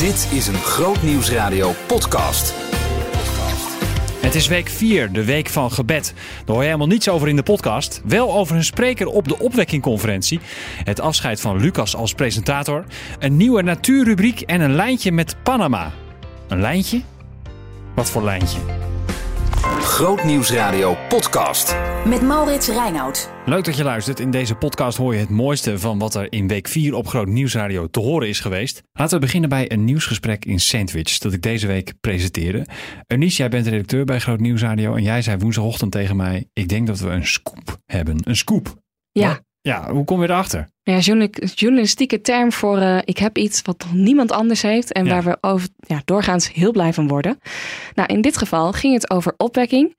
Dit is een Groot Nieuwsradio podcast. Het is week 4, de week van gebed. Daar hoor je helemaal niets over in de podcast. Wel over een spreker op de opwekkingconferentie. Het afscheid van Lucas als presentator. Een nieuwe natuurrubriek en een lijntje met Panama. Een lijntje? Wat voor lijntje? Groot Nieuwsradio podcast. Met Maurits Reinoud. Leuk dat je luistert. In deze podcast hoor je het mooiste van wat er in week 4 op Groot Nieuwsradio te horen is geweest. Laten we beginnen bij een nieuwsgesprek in Sandwich dat ik deze week presenteerde. Eunice, jij bent redacteur bij Groot Nieuwsradio en jij zei woensdagochtend tegen mij: Ik denk dat we een scoop hebben. Een scoop. Ja. Ja, hoe kom je erachter? Ja, journali- journalistieke term voor eh, ik heb iets wat niemand anders heeft en Ja. waar we over, ja, doorgaans heel blij van worden. Nou, in dit geval ging het over opwekking.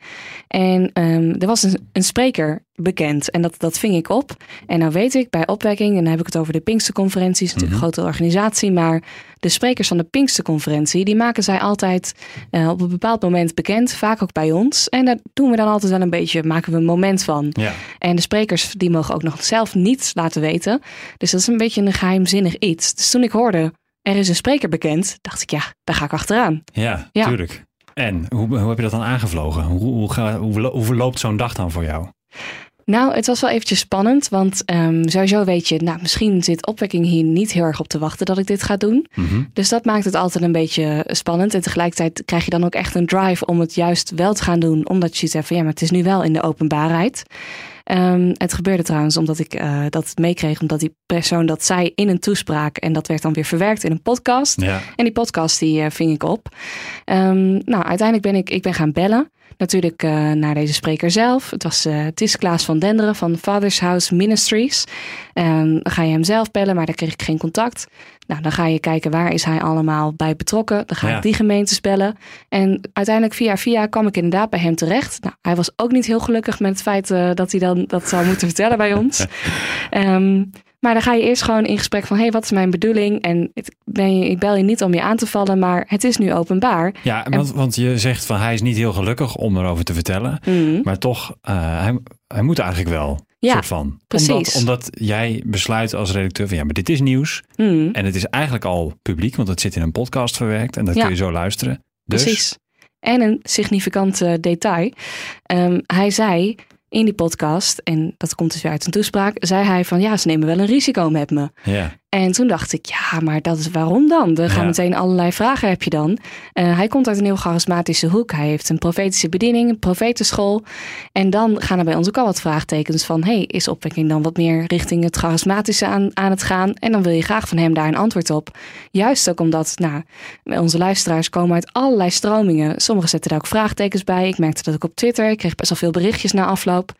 En ehm, er was een, een spreker bekend en dat, dat ving ik op. En nou weet ik bij opwekking, en dan heb ik het over de Pinksterconferenties, natuurlijk een grote organisatie, maar de sprekers van de Pinksterconferentie, die maken zij altijd eh, op een bepaald moment bekend, vaak ook bij ons. En daar doen we dan altijd wel een beetje, maken we een moment van. Ja. En de sprekers die mogen ook nog zelf niets laten weten. Dus dat is een beetje een geheimzinnig iets. Dus toen ik hoorde, er is een spreker bekend, dacht ik ja, daar ga ik achteraan. Ja, Ja. tuurlijk. En hoe, hoe heb je dat dan aangevlogen? Hoe, hoe, ga- hoe, lo- hoe verloopt zo'n dag dan voor jou? Nou, het was wel eventjes spannend, want ehm, sowieso weet je, nou, misschien zit opwekking hier niet heel erg op te wachten dat ik dit ga doen. Mhm. Dus dat maakt het altijd een beetje spannend. En tegelijkertijd krijg je dan ook echt een drive om het juist wel te gaan doen, omdat je ziet van ja, maar het is nu wel in de openbaarheid. Ehm, het gebeurde trouwens omdat ik eh, dat meekreeg, omdat die persoon dat zei in een toespraak en dat werd dan weer verwerkt in een podcast. Ja. En die podcast die eh, ving ik op. Ehm, nou, uiteindelijk ben ik, ik ben gaan bellen. Natuurlijk eh, naar deze spreker zelf. Het, was, eh, het is Klaas van Denderen van Father's House Ministries. Ehm, dan ga je hem zelf bellen, maar daar kreeg ik geen contact. Nou, dan ga je kijken waar is hij allemaal bij betrokken. Dan ga Ja. ik die gemeentes bellen. En uiteindelijk via via kwam ik inderdaad bij hem terecht. Nou, hij was ook niet heel gelukkig met het feit eh, dat hij dan dat zou moeten vertellen bij ons. Ehm, maar dan ga je eerst gewoon in gesprek van... hé, hey, wat is mijn bedoeling? En het, ben je, ik bel je niet om je aan te vallen, maar het is nu openbaar. Ja, want, want je zegt van hij is niet heel gelukkig om erover te vertellen. Mhm. Maar toch, eh, hij, hij moet eigenlijk wel. Ja, soort van. precies. Omdat, omdat jij besluit als redacteur van ja, maar dit is nieuws. Mhm. En het is eigenlijk al publiek, want het zit in een podcast verwerkt. En dat Ja. kun je zo luisteren. Dus, Precies. En een significant eh, detail. Ehm, hij zei in die podcast, en dat komt dus weer uit een toespraak... zei hij van ja, ze nemen wel een risico met me. Ja, En toen dacht ik, ja, maar dat is waarom dan? Er gaan Ja. meteen allerlei vragen heb je dan. Eh, hij komt uit een heel charismatische hoek. Hij heeft een profetische bediening, een profetenschool. En dan gaan er bij ons ook al wat vraagtekens van... hey, is opwekking dan wat meer richting het charismatische aan, aan het gaan? En dan wil je graag van hem daar een antwoord op. Juist ook omdat nou, onze luisteraars komen uit allerlei stromingen. Sommigen zetten daar ook vraagtekens bij. Ik merkte dat ook op Twitter. Ik kreeg best wel veel berichtjes na afloop.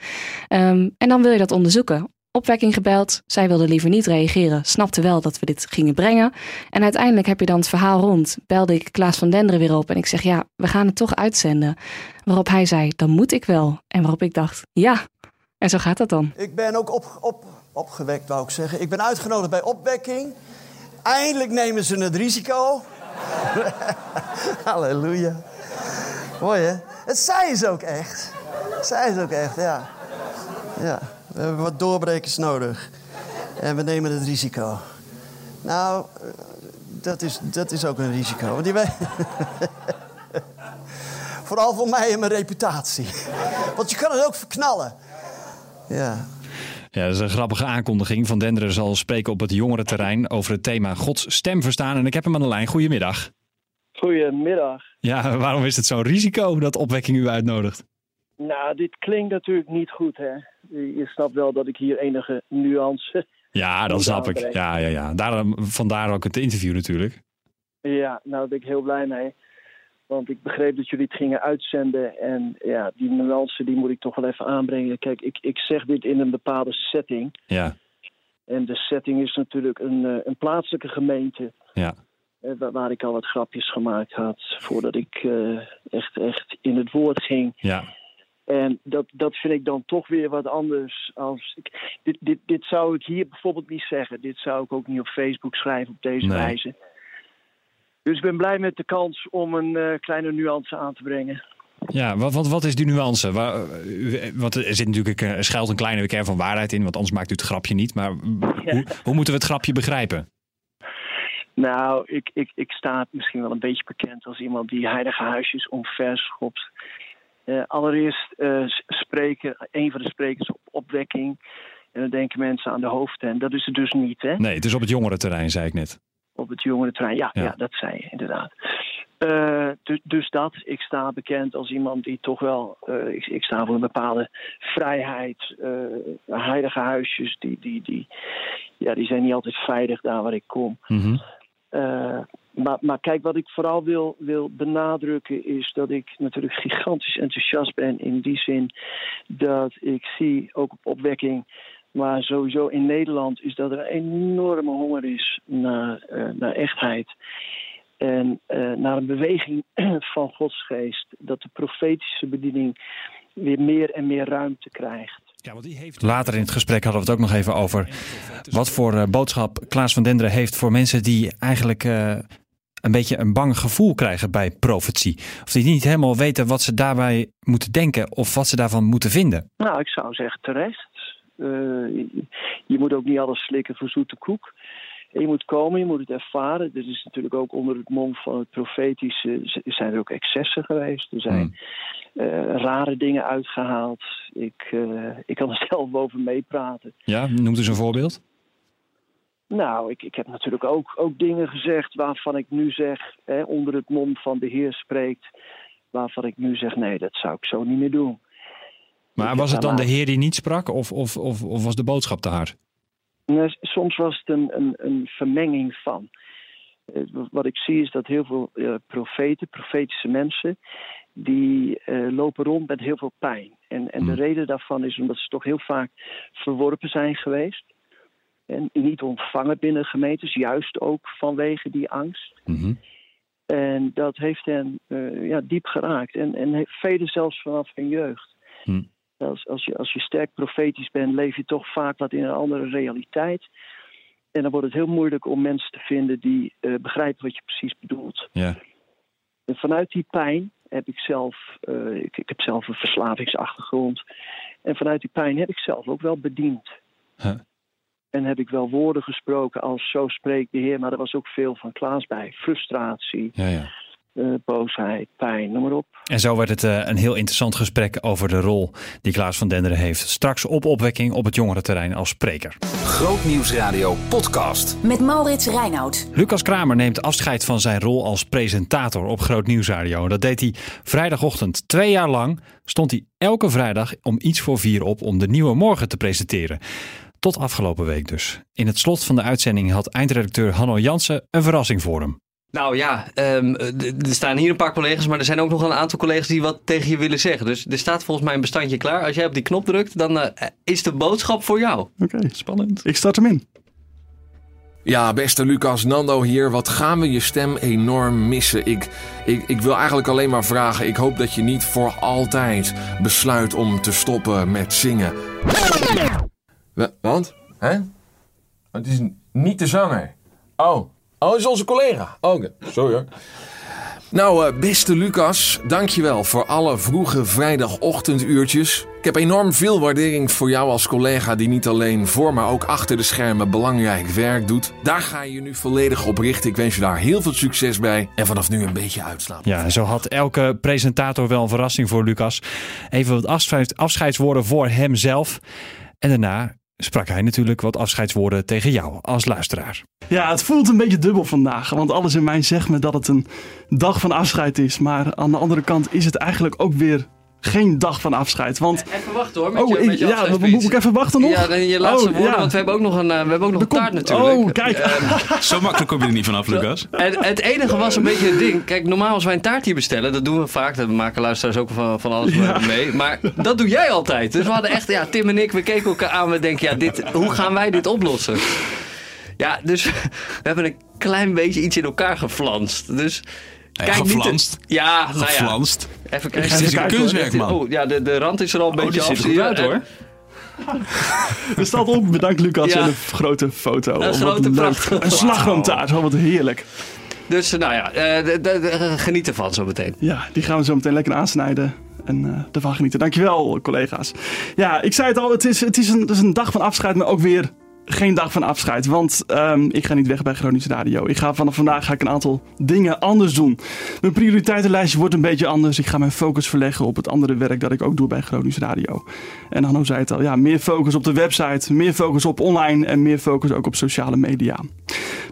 Ehm, en dan wil je dat onderzoeken opwekking gebeld. Zij wilde liever niet reageren. Snapte wel dat we dit gingen brengen. En uiteindelijk heb je dan het verhaal rond. Belde ik Klaas van Denderen weer op. En ik zeg, ja, we gaan het toch uitzenden. Waarop hij zei, dan moet ik wel. En waarop ik dacht, ja. En zo gaat dat dan. Ik ben ook op, op, opgewekt, wou ik zeggen. Ik ben uitgenodigd bij opwekking. Eindelijk nemen ze het risico. Halleluja. Mooi hè? Het zei ze ook echt. Zei ze ook echt, ja. Ja, we hebben wat doorbrekers nodig. En we nemen het risico. Nou, dat is, dat is ook een risico. Want die we... Vooral voor mij en mijn reputatie. Want je kan het ook verknallen. Ja. ja, dat is een grappige aankondiging. Van Denderen zal spreken op het jongerenterrein over het thema Gods stem verstaan. En ik heb hem aan de lijn. Goedemiddag. Goedemiddag. Ja, waarom is het zo'n risico dat opwekking u uitnodigt? Nou, dit klinkt natuurlijk niet goed, hè. Je snapt wel dat ik hier enige nuance... Ja, dat snap ik. Ja, ja, ja. Daarom, vandaar ook het interview natuurlijk. Ja, nou, daar ben ik heel blij mee. Want ik begreep dat jullie het gingen uitzenden. En ja, die nuance die moet ik toch wel even aanbrengen. Kijk, ik, ik zeg dit in een bepaalde setting. Ja, En de setting is natuurlijk een, eh, een plaatselijke gemeente. ja. eh, waar, waar ik al wat grapjes gemaakt had. Voordat ik eh, echt, echt in het woord ging. Ja, En dat, dat vind ik dan toch weer wat anders. Als ik, dit, dit, dit zou ik hier bijvoorbeeld niet zeggen. Dit zou ik ook niet op Facebook schrijven op deze Nee. wijze. Dus ik ben blij met de kans om een eh, kleine nuance aan te brengen. Ja, wat, wat, wat is die nuance? Waar, want er zit natuurlijk een, er schuilt een kleine kern van waarheid in, want anders maakt u het grapje niet. Maar hoe, hoe moeten we het grapje begrijpen? Nou, ik, ik, ik sta misschien wel een beetje bekend als iemand die heilige huisjes omverschopt. Uh, allereerst uh, spreken, een van de sprekers op opwekking. En dan denken mensen aan de hoofdtent. Dat is het dus niet, hè? Nee, het is op het jongerenterrein, zei ik net. Op het jongerenterrein, ja, ja. ja dat zei je inderdaad. Uh, dus, dus, dat, ik sta bekend als iemand die toch wel, uh, ik, ik, sta voor een bepaalde vrijheid. Uh, heilige huisjes, die, die, die, ja, die zijn niet altijd veilig daar waar ik kom. Mm -hmm. Maar, maar kijk, wat ik vooral wil, wil benadrukken is dat ik natuurlijk gigantisch enthousiast ben in die zin dat ik zie, ook op opwekking, maar sowieso in Nederland, is dat er een enorme honger is naar, naar echtheid. En uh, naar een beweging van Gods geest. Dat de profetische bediening weer meer en meer ruimte krijgt. Ja, want die heeft... Later in het gesprek hadden we het ook nog even over wat voor uh, boodschap Klaas van Denderen heeft voor mensen die eigenlijk uh, een beetje een bang gevoel krijgen bij profetie. Of die niet helemaal weten wat ze daarbij moeten denken of wat ze daarvan moeten vinden. Nou, ik zou zeggen terecht. je moet ook niet alles slikken voor zoete koek. je moet komen, je moet het ervaren. Er is natuurlijk ook onder het mom van het profetische zijn er ook excessen geweest. Er zijn Hmm. uh, rare dingen uitgehaald. Ik, uh, ik kan er zelf over meepraten. Ja, noemt eens een voorbeeld. Nou, ik, ik heb natuurlijk ook, ook dingen gezegd waarvan ik nu zeg, hè, onder het mom van de Heer spreekt, waarvan ik nu zeg, nee, dat zou ik zo niet meer doen. Maar Ik was het dan de Heer die niet sprak of, of, of, of was de boodschap te hard? Nee, soms was het een, een, een vermenging van. Eh, Wat ik zie is dat heel veel eh, profeten, profetische mensen, die eh, lopen rond met heel veel pijn. En, en de Hmm. reden daarvan is omdat ze toch heel vaak verworpen zijn geweest. En niet ontvangen binnen gemeentes, juist ook vanwege die angst. Mhm. En dat heeft hen eh, ja, diep geraakt. En, en velen zelfs vanaf hun jeugd. Hm. Als, als, je, als je sterk profetisch bent, leef je toch vaak wat in een andere realiteit. En dan wordt het heel moeilijk om mensen te vinden die eh, begrijpen wat je precies bedoelt. En vanuit die pijn heb ik zelf, eh, ik, ik heb zelf een verslavingsachtergrond. En vanuit die pijn heb ik zelf ook wel bediend. Huh. En heb ik wel woorden gesproken als zo spreekt de Heer. Maar er was ook veel van Klaas bij. Frustratie, Ja, ja. eh, boosheid, pijn, noem maar op. En zo werd het eh, een heel interessant gesprek over de rol die Klaas van Denderen heeft. Straks op opwekking op het jongerenterrein als spreker. Grootnieuwsradio podcast. Met Maurits Reinoud. Lucas Kramer neemt afscheid van zijn rol als presentator op Groot Nieuwsradio. Dat deed hij vrijdagochtend. Twee jaar lang stond hij elke vrijdag om iets voor vier op om de nieuwe morgen te presenteren. Tot afgelopen week dus. In het slot van de uitzending had eindredacteur Hanno Jansen een verrassing voor hem. Nou ja, ehm, er staan hier een paar collega's, maar er zijn ook nog een aantal collega's die wat tegen je willen zeggen. Dus er staat volgens mij een bestandje klaar. Als jij op die knop drukt, dan eh, is de boodschap voor jou. Oké, Spannend. ik start hem in. Ja, beste Lucas, Nando hier. Wat gaan we je stem enorm missen. Ik, ik, ik wil eigenlijk alleen maar vragen. Ik hoop dat je niet voor altijd besluit om te stoppen met zingen. Wa- Want? Hè? Het is niet de zanger. Oh. Oh, het is onze collega. Oké, sorry hoor. Nou, eh, beste Lucas, dankjewel voor alle vroege vrijdagochtenduurtjes. Ik heb enorm veel waardering voor jou als collega die niet alleen voor, maar ook achter de schermen belangrijk werk doet. Daar ga je je nu volledig op richten. Ik wens je daar heel veel succes bij en vanaf nu een beetje uitslapen. Ja, zo had elke presentator wel een verrassing voor Lucas. Even wat afscheid- afscheidswoorden voor hemzelf. En daarna sprak hij natuurlijk wat afscheidswoorden tegen jou als luisteraar. Ja, het voelt een beetje dubbel vandaag. Want alles in mij zegt me dat het een dag van afscheid is. Maar aan de andere kant is het eigenlijk ook weer geen dag van afscheid. Want, Even wachten hoor, oh, ik- ja, dan moet ik even wachten nog? Ja, dan je laatste Oh, woorden, ja. want we hebben ook nog een, eh, we hebben ook nog een taart natuurlijk. Oh, kijk. Zo makkelijk kom je er niet vanaf, Lucas. En het enige was een beetje het ding. Kijk, normaal als wij een taart hier bestellen, dat doen we vaak. Dat maken luisteraars ook van, van alles mee. Maar dat doe jij altijd. Dus we hadden echt, ja, Tim en ik, we keken elkaar aan. We denken, ja, dit, hoe gaan wij dit oplossen? Ja, dus we hebben een klein beetje iets in elkaar geflanst. Dus Ja, kijk niet te- geflanst. Ja, nou ja. Geflanst. Even kijken. Het is een kijken, kunstwerk, man. Oh, ja, de, de rand is er al een Oh, beetje die af. ziet er goed uit, hoor. Er staat op, bedankt Lucas. Ja. En een grote foto. Een grote, prachtige- Een slagroomtaart, oh, wat heerlijk. Dus nou ja, eh, de- de- de- geniet ervan zo meteen. Ja, die gaan we zo meteen lekker aansnijden. En eh ervan genieten. Dankjewel, collega's. Ja, ik zei het al, het is, het is, een, het is een dag van afscheid, maar ook weer geen dag van afscheid, want ehm, ik ga niet weg bij Groningse Radio. Ik ga vanaf vandaag ga ik een aantal dingen anders doen. Mijn prioriteitenlijstje wordt een beetje anders. Ik ga mijn focus verleggen op het andere werk dat ik ook doe bij Groningse Radio. En Hanno zei het al, ja, meer focus op de website, meer focus op online en meer focus ook op sociale media.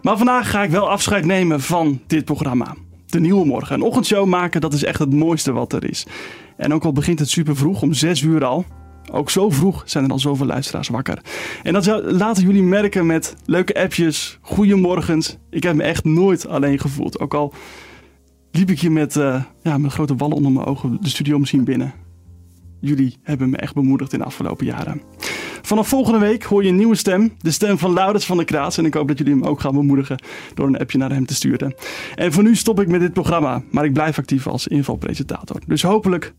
Maar vandaag ga ik wel afscheid nemen van dit programma. De Nieuwe Morgen. Een ochtendshow maken, dat is echt het mooiste wat er is. En ook al begint het super vroeg, om 6 uur al, ook zo vroeg zijn er al zoveel luisteraars wakker. En dat laten jullie merken met leuke appjes, goeiemorgens. Ik heb me echt nooit alleen gevoeld. Ook al liep ik hier met, uh, ja, met grote wallen onder mijn ogen de studio misschien binnen. Jullie hebben me echt bemoedigd in de afgelopen jaren. Vanaf volgende week hoor je een nieuwe stem. De stem van Laurens van der Kraats. En ik hoop dat jullie hem ook gaan bemoedigen door een appje naar hem te sturen. En voor nu stop ik met dit programma. Maar ik blijf actief als invalpresentator. Dus hopelijk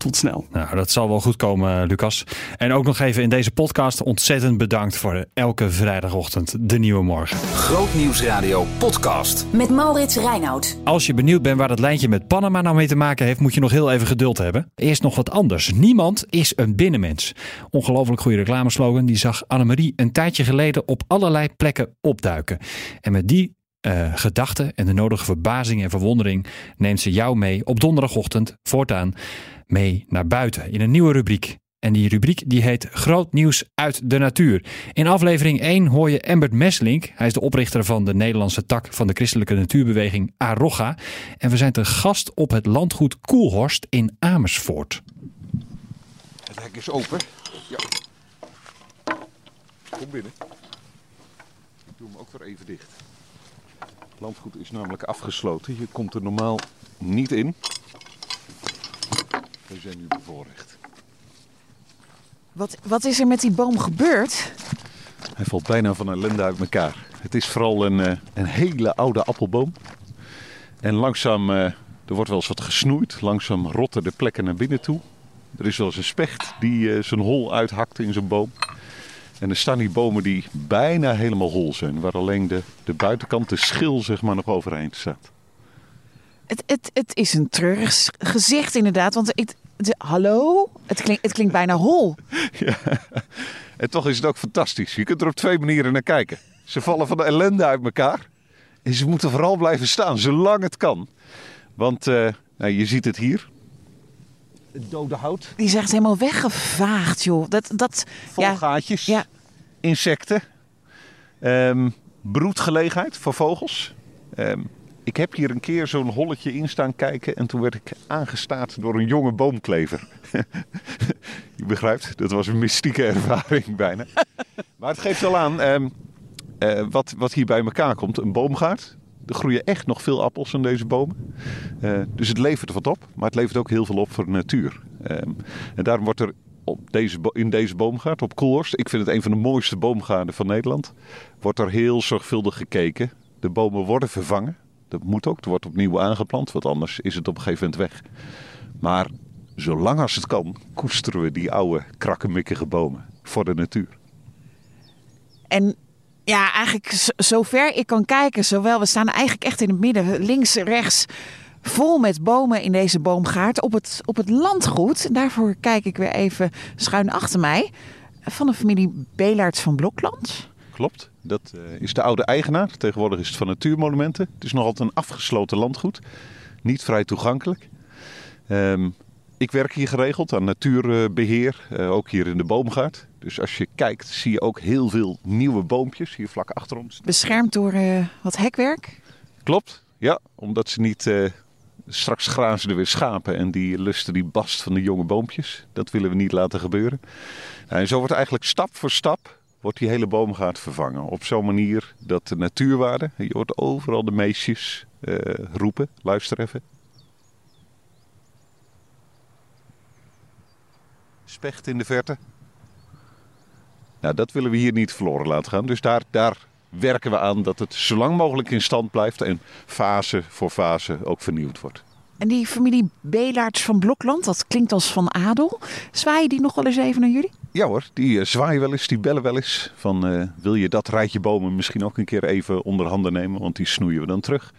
tot snel. Nou, dat zal wel goed komen, Lucas. En ook nog even in deze podcast ontzettend bedankt voor elke vrijdagochtend de nieuwe morgen. Grootnieuwsradio podcast. Met Maurits Reinoud. Als je benieuwd bent waar dat lijntje met Panama nou mee te maken heeft, moet je nog heel even geduld hebben. Eerst nog wat anders. Niemand is een binnenmens. Ongelooflijk goede reclameslogan. Die zag Annemarie een tijdje geleden op allerlei plekken opduiken. En met die uh, gedachten en de nodige verbazing en verwondering neemt ze jou mee op donderdagochtend voortaan mee naar buiten in een nieuwe rubriek. En die rubriek die heet Groot nieuws uit de natuur. In aflevering 1 hoor je Embert Meslink. Hij is de oprichter van de Nederlandse tak van de christelijke natuurbeweging Arocha. En we zijn te gast op het landgoed Koelhorst in Amersfoort. Het hek is open. Ja. Kom binnen. Ik doe hem ook weer even dicht. Het landgoed is namelijk afgesloten. Je komt er normaal niet in. We zijn nu bevoorrecht. Wat, wat is er met die boom gebeurd? Hij valt bijna van ellende uit elkaar. Het is vooral een, eh, een hele oude appelboom. En langzaam, uh, er wordt wel eens wat gesnoeid. Langzaam rotten de plekken naar binnen toe. Er is wel eens een specht die uh, zijn hol uithakt in zijn boom. En er staan die bomen die bijna helemaal hol zijn. Waar alleen de, de buitenkant, de schil, zeg maar, nog overeind staat. Het, het, het is een treurig gezicht inderdaad. Want ik, hallo? Het klinkt, het klinkt bijna hol. Ja. En toch is het ook fantastisch. Je kunt er op twee manieren naar kijken. Ze vallen van de ellende uit elkaar. En ze moeten vooral blijven staan, zolang het kan. Want uh, nou, je ziet het hier. Het dode hout. Die is echt helemaal weggevaagd, joh. Dat, dat, Vol ja. gaatjes. Ja. Insecten. Um, broedgelegenheid voor vogels. Um, ik heb hier een keer zo'n holletje in staan kijken en toen werd ik aangestaard door een jonge boomklever. Je begrijpt, dat was een mystieke ervaring bijna. Maar het geeft wel aan ehm, eh, wat, wat hier bij elkaar komt. Een boomgaard. Er groeien echt nog veel appels in deze bomen. Uh, dus het levert wat op, maar het levert ook heel veel op voor de natuur. Um, en daarom wordt er op deze, in deze boomgaard, op Koelhorst, ik vind het een van de mooiste boomgaarden van Nederland, wordt er heel zorgvuldig gekeken. De bomen worden vervangen. Dat moet ook. Er wordt opnieuw aangeplant, want anders is het op een gegeven moment weg. Maar zolang als het kan, koesteren we die oude krakkemikkige bomen voor de natuur. En ja, eigenlijk zover ik kan kijken, zowel we staan eigenlijk echt in het midden, links, rechts, vol met bomen in deze boomgaard op het, op het landgoed. Daarvoor kijk ik weer even schuin achter mij. Van de familie Belaerts van Blokland. Klopt. Dat uh, is de oude eigenaar. Tegenwoordig is het van Natuurmonumenten. Het is nog altijd een afgesloten landgoed. Niet vrij toegankelijk. Um, ik werk hier geregeld aan natuurbeheer, uh, ook hier in de boomgaard. Dus als je kijkt zie je ook heel veel nieuwe boompjes hier vlak achter ons. Beschermd door uh, wat hekwerk? Klopt, ja. Omdat ze niet... Straks grazen er weer schapen en die lusten die bast van de jonge boompjes. Dat willen we niet laten gebeuren. En zo wordt eigenlijk stap voor stap wordt die hele boomgaard vervangen. Op zo'n manier dat de natuurwaarde, je hoort overal de meisjes uh, roepen, luister even. Specht in de verte. Nou, dat willen we hier niet verloren laten gaan. Dus daar, daar werken we aan dat het zo lang mogelijk in stand blijft en fase voor fase ook vernieuwd wordt. En die familie Belaerts van Blokland, dat klinkt als van adel. Zwaaien die nog wel eens even naar jullie? Ja hoor, die uh, zwaaien wel eens, die bellen wel eens. Van uh, wil je dat rijtje bomen misschien ook een keer even onder handen nemen, want die snoeien we dan terug.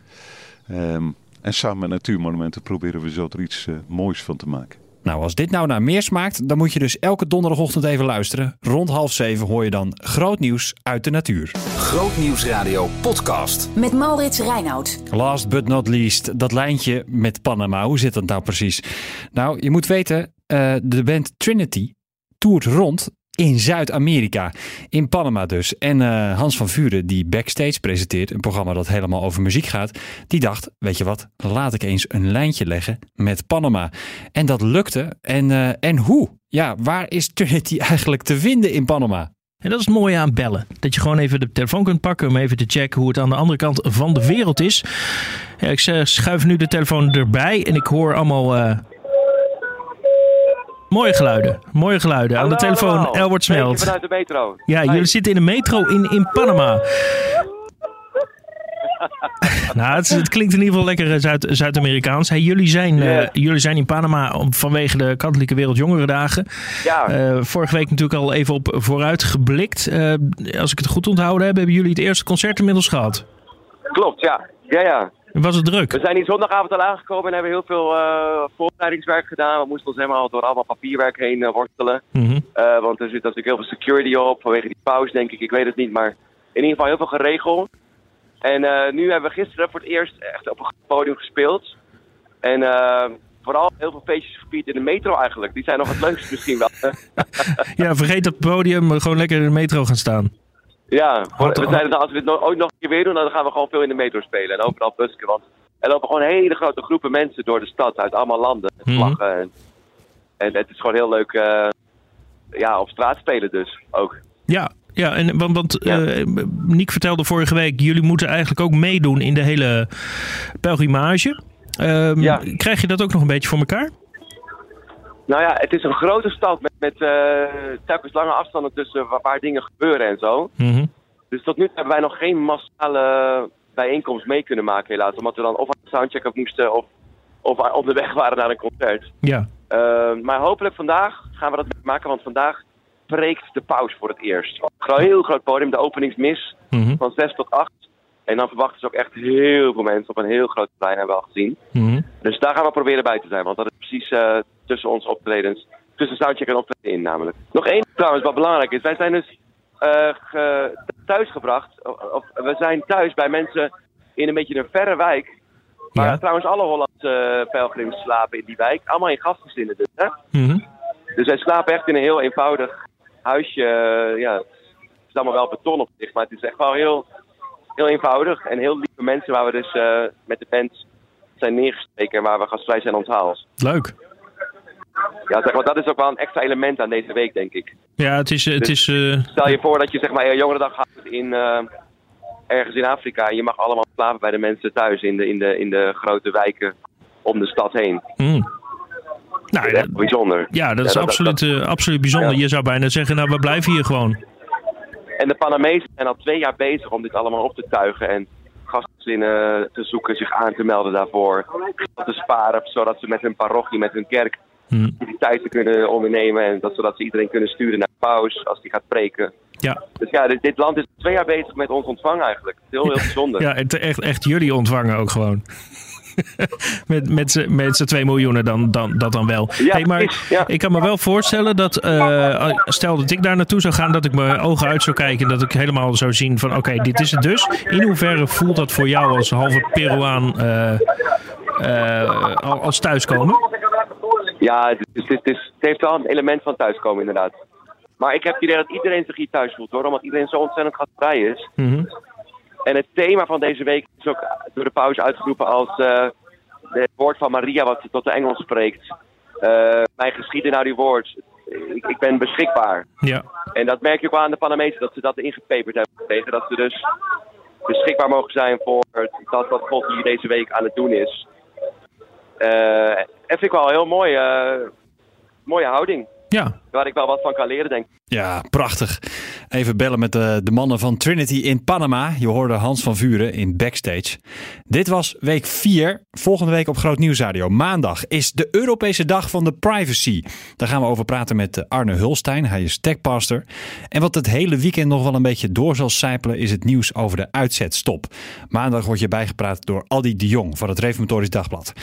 Um, en samen met Natuurmonumenten proberen we zo er iets uh, moois van te maken. Nou, als dit nou naar meer smaakt, dan moet je dus elke donderdagochtend even luisteren. Rond half zeven hoor je dan groot nieuws uit de natuur. Grootnieuwsradio podcast. Met Maurits Reinoud. Last but not least, dat lijntje met Panama. Hoe zit dat nou precies? Nou, je moet weten, eh, de band Trinity toert rond in Zuid-Amerika. In Panama dus. En eh, Hans van Vuren, die Backstage presenteert, een programma dat helemaal over muziek gaat, die dacht, weet je wat, laat ik eens een lijntje leggen met Panama. En dat lukte. En, eh, en hoe? Ja, waar is Trinity eigenlijk te vinden in Panama? En dat is het mooie aan bellen. Dat je gewoon even de telefoon kunt pakken om even te checken hoe het aan de andere kant van de wereld is. Ja, ik schuif nu de telefoon erbij en ik hoor allemaal eh, mooie geluiden. Mooie geluiden. aan de telefoon Elbert Smelt. vanuit de metro. Ja, jullie zitten in de metro in, in Panama. nou, het, klinkt in ieder geval lekker eh, Zuid- Zuid-Amerikaans. Hey, jullie, zijn, eh, jullie zijn in Panama vanwege de Katholieke Wereldjongerendagen. Ja. Eh, vorige week natuurlijk al even op vooruit geblikt. Als ik het goed onthouden heb, hebben jullie het eerste concert inmiddels gehad. Klopt, ja. Ja, ja. Was het druk? We zijn hier zondagavond al aangekomen en hebben heel veel eh, voorbereidingswerk gedaan. We moesten ons helemaal door allemaal papierwerk heen eh, worstelen. Mhm. Eh, want er zit natuurlijk heel veel security op vanwege die pauze, denk ik. Ik weet het niet, maar in ieder geval heel veel geregeld. En nu hebben we gisteren voor het eerst echt op een podium gespeeld. En vooral heel veel feestjes gevierd in de metro eigenlijk. Die zijn nog het leukste misschien wel. Ja, vergeet dat podium, gewoon lekker in de metro gaan staan. Ja, we zeiden dat als we het no- ooit nog een keer weer doen, dan gaan we gewoon veel in de metro spelen. En overal busken, want er lopen gewoon hele grote groepen mensen door de stad uit allemaal landen. Met Mhm. vlaggen. En, en het is gewoon heel leuk, eh, ja, op straat spelen dus ook. Ja, ja en, want, want eh, Niek vertelde vorige week, jullie moeten eigenlijk ook meedoen in de hele pelgrimage. Ehm, Krijg je dat ook nog een beetje voor elkaar? Nou ja, het is een grote stad met, met eh, telkens lange afstanden tussen waar, waar dingen gebeuren en zo. Mhm. Dus tot nu toe hebben wij nog geen massale bijeenkomst mee kunnen maken helaas. Omdat we dan of aan de soundcheck moesten of, of op de weg waren naar een concert. Ja. Uh, maar hopelijk vandaag gaan we dat maken, want vandaag preekt de paus voor het eerst. Een heel groot podium, de openingsmis Mhm. van 6 tot 8. En dan verwachten ze ook echt heel veel mensen op een heel groot plein, hebben we al gezien. Mhm. Dus daar gaan we proberen bij te zijn, want dat is precies eh, tussen ons optredens, tussen soundcheck en optreden in namelijk. Nog één trouwens wat belangrijk is, wij zijn dus eh, ge- thuisgebracht, of, of we zijn thuis bij mensen in een beetje een verre wijk. Waar trouwens alle Hollandse eh, pelgrims slapen in die wijk. Allemaal in gastgezinnen dus. Hè? Mhm. Dus wij slapen echt in een heel eenvoudig huisje. eh, ja, het is allemaal wel beton op zich, maar het is echt wel heel, heel eenvoudig. En heel lieve mensen waar we dus eh, met de band zijn neergestreken en waar we gastvrij zijn onthaald. Leuk. Ja, zeg maar, dat is ook wel een extra element aan deze week, denk ik. Ja, het is... Het is eh, Stel je voor dat je zeg maar een jongerendag gaat in, eh, ergens in Afrika en je mag allemaal slapen bij de mensen thuis in de, in de, in de grote wijken om de stad heen. mm. Nou, dat is echt bijzonder. Ja, dat is absoluut, eh, absoluut bijzonder. Je zou bijna zeggen, nou, we blijven hier gewoon. En de Panamezen zijn al twee jaar bezig om dit allemaal op te tuigen en gastgezinnen te zoeken, zich aan te melden daarvoor. Geld te sparen, zodat ze met hun parochie, met hun kerk activiteiten kunnen ondernemen. En dat, zodat ze iedereen kunnen sturen naar de paus als die gaat preken. Ja. Dus ja, dit, dit land is twee jaar bezig met ons ontvangen eigenlijk. Heel, heel bijzonder. Ja, echt, echt jullie ontvangen ook gewoon. met met z'n- met z'n 2 miljoen dan, dan, dat dan wel. Ja, hey, maar ja. ik kan me wel voorstellen dat, eh, stel dat ik daar naartoe zou gaan, dat ik mijn ogen uit zou kijken. Dat ik helemaal zou zien van, oké, dit is het dus. In hoeverre voelt dat voor jou als halve Peruaan eh, eh, al- als thuiskomen? Ja, het, is, het, is, het heeft wel een element van thuiskomen inderdaad. Maar ik heb het idee dat iedereen zich hier thuis voelt hoor. Omdat iedereen zo ontzettend gastvrij is. Mhm. En het thema van deze week is ook door de pauze uitgeroepen als eh, het woord van Maria wat tot de engel spreekt. Eh, mijn geschieden naar uw woord. Ik, ik ben beschikbaar. Ja. En dat merk je ook wel aan de Panamezen dat ze dat ingepeperd hebben gekregen. Dat ze dus beschikbaar mogen zijn voor dat wat God hier deze week aan het doen is. En vind ik wel een heel mooi, mooie houding. Ja. Waar ik wel wat van kan leren, denk ik. Ja, prachtig. Even bellen met de, de mannen van Trinity in Panama. Je hoorde Hans van Vuren in Backstage. Dit was week 4. Volgende week op Groot Nieuwsradio. Maandag is de Europese Dag van de Privacy. Daar gaan we over praten met eh, Arne Hulstein. Hij is techpastor. En wat het hele weekend nog wel een beetje door zal sijpelen... is het nieuws over de uitzetstop. Maandag word je bijgepraat door Aldi de Jong van het Reformatorisch Dagblad.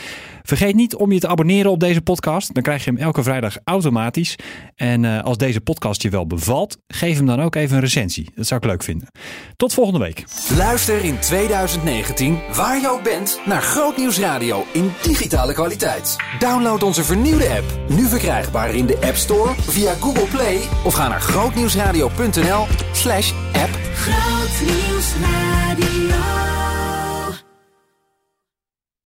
Vergeet niet om je te abonneren op deze podcast. Dan krijg je hem elke vrijdag automatisch. En uh, als deze podcast je wel bevalt, geef hem dan ook even een recensie. Dat zou ik leuk vinden. Tot volgende week. Luister in 2019, waar je ook bent, naar Grootnieuws Radio in digitale kwaliteit. Download onze vernieuwde app, nu verkrijgbaar in de App Store, via Google Play of ga naar grootnieuwsradio.nl slash app. Grootnieuwsradio.